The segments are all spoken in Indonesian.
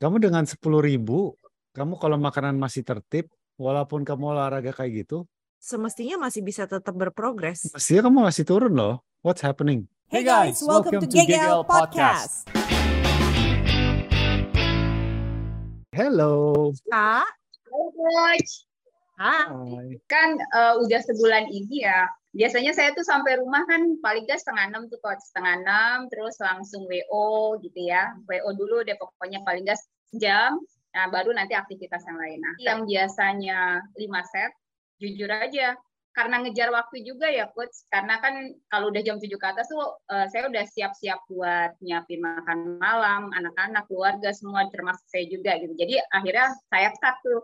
Kamu dengan sepuluh ribu, kamu kalau makanan masih tertib, walaupun kamu olahraga kayak gitu, Semestinya masih bisa tetap berprogres. mestinya kamu masih turun loh. What's happening? Hey guys, welcome, to GGL Podcast. Hello. Kak, Halo coach. Hai. kan eh, udah sebulan ini ya. Biasanya saya tuh sampai rumah kan paling gak setengah enam tuh coach, setengah enam terus langsung WO gitu ya. WO dulu deh pokoknya paling gak jam. Nah baru nanti aktivitas yang lain. Nah, yang biasanya 5 set, jujur aja karena ngejar waktu juga ya coach. Karena kan kalau udah jam 7 ke atas tuh eh, saya udah siap-siap buat nyiapin makan malam, anak-anak, keluarga semua termasuk saya juga gitu. Jadi akhirnya saya cut tuh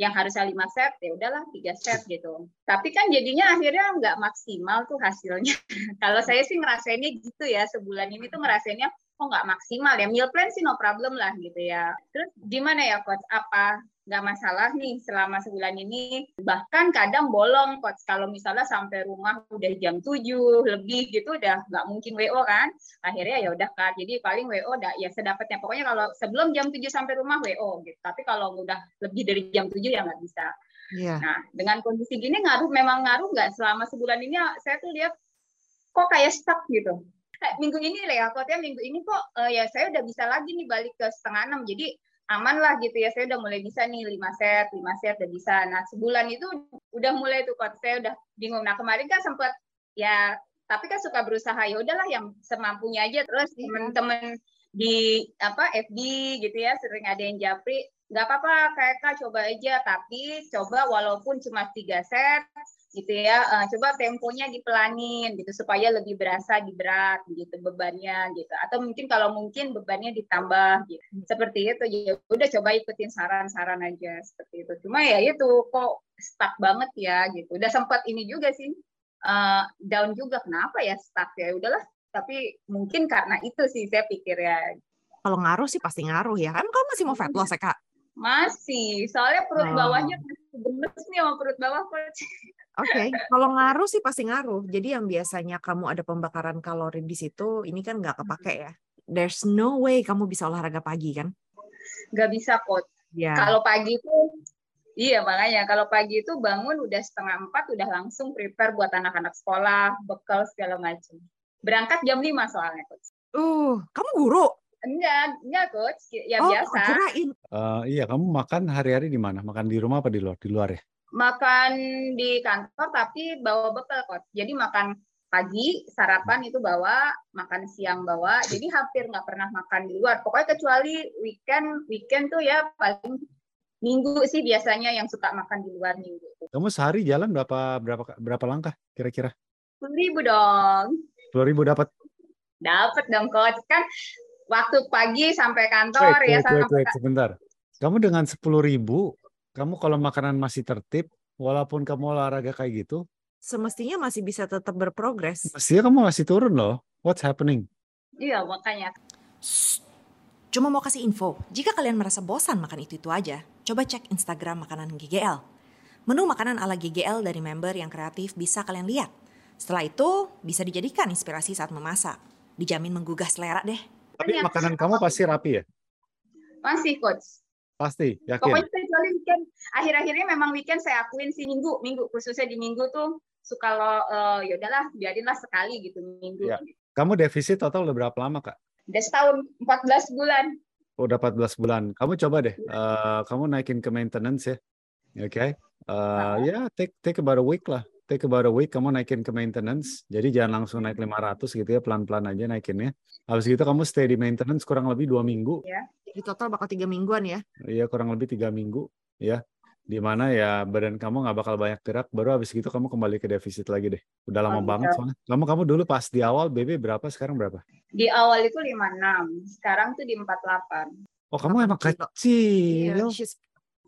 yang harusnya lima set ya udahlah tiga set gitu. Tapi kan jadinya akhirnya nggak maksimal tuh hasilnya. Kalau saya sih ngerasainnya gitu ya sebulan ini tuh ngerasainnya kok nggak maksimal ya? Meal plan sih no problem lah gitu ya. Terus gimana ya coach? Apa nggak masalah nih selama sebulan ini? Bahkan kadang bolong coach. Kalau misalnya sampai rumah udah jam 7 lebih gitu udah nggak mungkin WO kan? Akhirnya ya udah kan jadi paling WO udah ya sedapatnya. Pokoknya kalau sebelum jam 7 sampai rumah WO gitu. Tapi kalau udah lebih dari jam 7 ya nggak bisa. Iya. nah dengan kondisi gini ngaruh memang ngaruh nggak? Selama sebulan ini saya tuh lihat kok kayak stuck gitu minggu ini lah ya kotanya minggu ini kok eh, ya saya udah bisa lagi nih balik ke setengah enam jadi aman lah gitu ya. Saya udah mulai bisa nih lima set lima set udah bisa. Nah sebulan itu udah mulai tuh kot saya udah bingung. Nah kemarin kan sempat ya tapi kan suka berusaha ya udahlah yang semampunya aja. Terus temen-temen di apa FB gitu ya sering ada yang japri nggak apa-apa kayak kak coba aja. Tapi coba walaupun cuma tiga set gitu ya eh, coba temponya dipelanin gitu supaya lebih berasa di berat gitu bebannya gitu. Atau mungkin kalau mungkin bebannya ditambah gitu. Seperti itu ya udah coba ikutin saran-saran aja seperti itu. Cuma ya itu kok stuck banget ya gitu. Udah sempat ini juga sih eh, down juga. Kenapa ya stuck ya? Udahlah tapi mungkin karena itu sih saya pikir ya. Kalau ngaruh sih pasti ngaruh ya. Kan kamu masih mau fat loss ya, Kak? masih. Soalnya perut Oh. bawahnya masih gemes nih sama perut bawah coach Oke, kalau ngaruh sih pasti ngaruh. Jadi yang biasanya kamu ada pembakaran kalori di situ, ini kan nggak kepake ya. There's no way kamu bisa olahraga pagi kan? nggak bisa coach Ya. Kalau pagi itu, iya makanya kalau pagi itu bangun udah setengah empat udah langsung prepare buat anak-anak sekolah, bekal segala macam. Berangkat jam 5 soalnya coach. Uh, kamu guru? Enggak, enggak coach, ya oh, biasa. kirain. Eh, iya, kamu makan hari-hari di mana? Makan di rumah apa di luar? Di luar ya? Makan di kantor tapi bawa bekal coach. Jadi makan pagi sarapan itu bawa, makan siang bawa. Jadi hampir nggak pernah makan di luar. Pokoknya kecuali weekend, weekend tuh ya paling minggu sih biasanya yang suka makan di luar minggu. Kamu sehari jalan berapa berapa berapa langkah kira-kira? Sepuluh ribu dong. 10 ribu dapat. Dapat dong coach kan waktu pagi sampai Wait, kantor ya wait, wait, sampai wait, sebentar. Kamu dengan sepuluh ribu, kamu kalau makanan masih tertib, walaupun kamu olahraga kayak gitu, Semestinya masih bisa tetap berprogres. mestinya kamu masih turun loh. What's happening? iya makanya Shh. Cuma mau kasih info, jika kalian merasa bosan makan itu-itu aja, coba cek Instagram makanan GGL. Menu makanan ala GGL dari member yang kreatif bisa kalian lihat. Setelah itu, bisa dijadikan inspirasi saat memasak. Dijamin menggugah selera deh. Tapi makanan kamu pasti rapi ya? masih coach. Pasti, yakin? Pokoknya weekend akhir-akhirnya memang weekend saya akuin sih minggu minggu khususnya di minggu tuh suka lo eh, ya udahlah biarinlah sekali gitu minggu. Iya. Kamu defisit total udah berapa lama, Kak? Udah setahun 14 bulan. Udah 14 bulan. Kamu coba deh, eh, kamu naikin ke maintenance ya. Oke? Eh, ya, take take about a week lah. Take about a week, kamu naikin ke maintenance. Jadi jangan langsung naik 500 gitu ya, pelan-pelan aja naikinnya. Habis gitu kamu stay di maintenance kurang lebih dua minggu. Di total bakal tiga mingguan ya. Iya, kurang lebih tiga minggu. Ya, di mana ya badan kamu nggak bakal banyak gerak. Baru habis gitu kamu kembali ke defisit lagi deh. Udah lama Oh, banget soalnya. Kamu kamu dulu pas di awal BB berapa? Sekarang berapa? Di awal itu 56, sekarang tuh di 48. Oh, kamu emang kilo. kecil. Iya, she's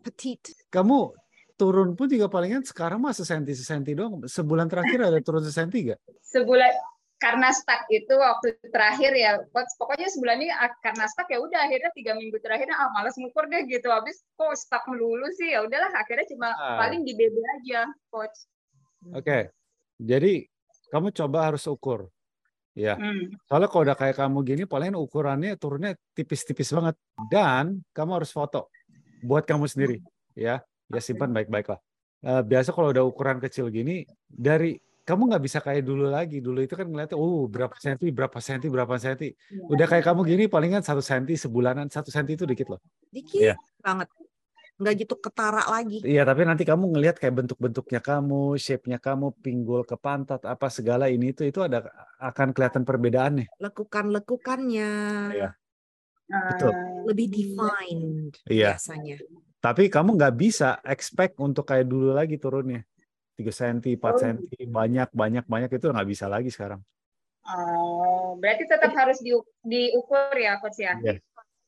petite. kamu turun pun juga palingan sekarang mah sesenti sesenti doang. Sebulan terakhir ada turun sesenti gak? Sebulan karena stuck itu waktu terakhir ya pokoknya sebulan ini ah, karena stuck ya udah akhirnya tiga minggu terakhirnya ah malas ngukur deh gitu habis kok stuck melulu sih ya udahlah akhirnya cuma Ah. paling di BB aja coach Oke. Jadi kamu coba harus ukur. Ya. Hmm. Soalnya kalau udah kayak kamu gini, paling ukurannya turunnya tipis-tipis banget. Dan kamu harus foto buat kamu sendiri, ya. Ya simpan baik-baik lah. Eh, biasa kalau udah ukuran kecil gini, dari kamu nggak bisa kayak dulu lagi. Dulu itu kan ngeliatnya, uh berapa senti, berapa senti, berapa senti. Udah kayak kamu gini, palingan satu senti sebulanan, satu senti itu dikit loh. Dikit Iya. banget. Nggak gitu ketara lagi. Iya, tapi nanti kamu ngelihat kayak bentuk-bentuknya kamu, shape-nya kamu, pinggul ke pantat, apa segala ini itu itu ada akan kelihatan perbedaannya. Lekukan-lekukannya Iya. Betul. Lebih defined Iya. biasanya. Tapi kamu nggak bisa expect untuk kayak dulu lagi turunnya. 3 cm, 4 Oh. cm, banyak, banyak, banyak itu nggak bisa lagi sekarang. Oh, berarti tetap harus di, diukur ya, coach ya? Iya.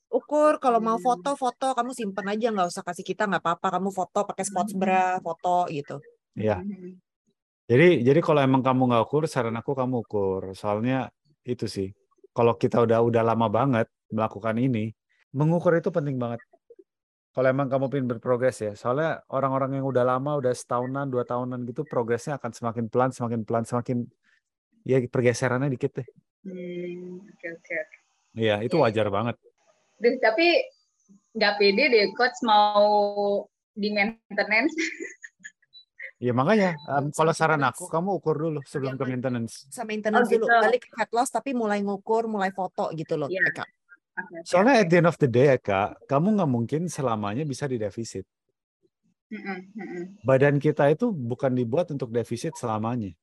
Ukur kalau mau Hmm. foto-foto kamu simpen aja nggak usah kasih kita nggak apa-apa. Kamu foto pakai sports bra, foto gitu. Iya. Hmm. Jadi jadi kalau emang kamu nggak ukur, saran aku kamu ukur. Soalnya itu sih. Kalau kita udah udah lama banget melakukan ini, mengukur itu penting banget. Kalau emang kamu pengen berprogres ya. Soalnya orang-orang yang udah lama, udah setahunan, dua tahunan gitu, progresnya akan semakin pelan, semakin pelan, semakin ya pergeserannya dikit deh. Hmm, Oke, oke. Iya, itu Iya, wajar banget. Duh, tapi nggak pede deh, coach mau di maintenance. Ya makanya, em, kalau saran aku, kamu ukur dulu sebelum ke maintenance. Bisa maintenance Oh, dulu. gitu. Balik ke fat loss tapi mulai ngukur, mulai foto gitu loh. Iya. Oke. Soalnya at the end of the day ya kak, kamu nggak mungkin selamanya bisa di defisit. Badan kita itu bukan dibuat untuk defisit selamanya.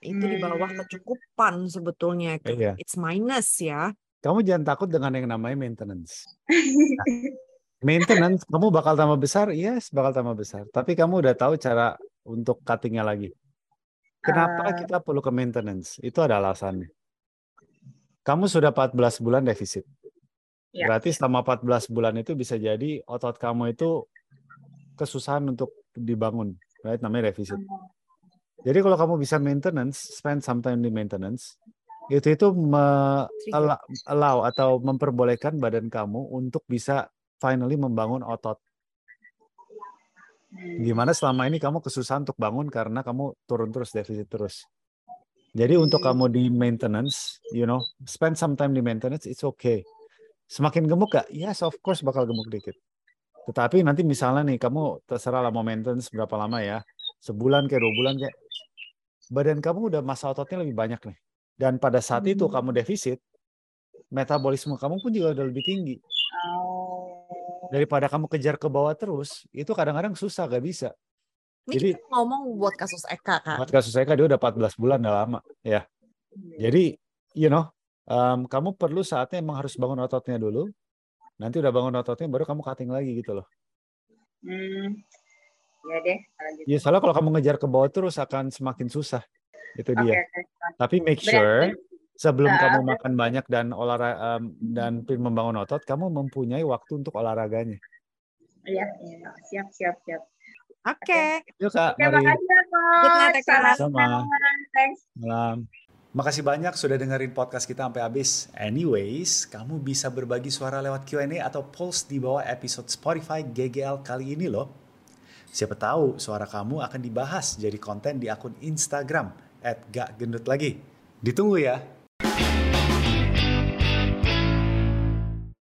Itu di bawah Hmm. kecukupan sebetulnya. Eka. Iya. It's minus ya. Kamu jangan takut dengan yang namanya maintenance. Nah, maintenance, kamu bakal tambah besar, yes, bakal tambah besar. Tapi kamu udah tahu cara untuk cuttingnya lagi. Kenapa Ah. kita perlu ke maintenance? Itu ada alasannya. Kamu sudah 14 bulan defisit. Ya. Berarti selama 14 bulan itu bisa jadi otot kamu itu kesusahan untuk dibangun. Right? Namanya defisit. Jadi kalau kamu bisa maintenance, spend some time di maintenance, itu itu allow atau memperbolehkan badan kamu untuk bisa finally membangun otot. Gimana selama ini kamu kesusahan untuk bangun karena kamu turun terus defisit terus. Jadi untuk Hmm. kamu di maintenance, you know, spend some time di maintenance, it's okay. Semakin gemuk gak? Yes, of course bakal gemuk dikit. Tetapi nanti misalnya nih, kamu terserah lah mau maintenance berapa lama ya. Sebulan kayak dua bulan kayak. Badan kamu udah masa ototnya lebih banyak nih. Dan pada saat itu Hmm. kamu defisit, metabolisme kamu pun juga udah lebih tinggi. Oh. Daripada kamu kejar ke bawah terus, itu kadang-kadang susah, gak bisa. Ini Jadi- kita ngomong buat kasus Eka kan. Buat kasus saya dia udah 14 bulan udah lama. Ya. Jadi, you know, em, kamu perlu saatnya emang harus bangun ototnya dulu. Nanti udah bangun ototnya baru kamu cutting lagi gitu loh. Hmm. Ya deh, gitu. Ya soalnya kalau kamu ngejar ke bawah terus akan semakin susah. Itu dia. oke. Tapi make Berarti- sure sebelum Ah, kamu makan banyak dan olahraga dan pin membangun otot, kamu mempunyai waktu untuk olahraganya. Iya, iya. Siap, siap, siap. Oke. Yuk kak, Oke, mari. makasih ya, Coach. Night, Eka. Salam Sama. Thanks. Makasih banyak sudah dengerin podcast kita sampai habis. Anyways, kamu bisa berbagi suara lewat Q&A atau post di bawah episode Spotify GGL kali ini loh. Siapa tahu suara kamu akan dibahas jadi konten di akun Instagram @gakgendut lagi. Ditunggu ya.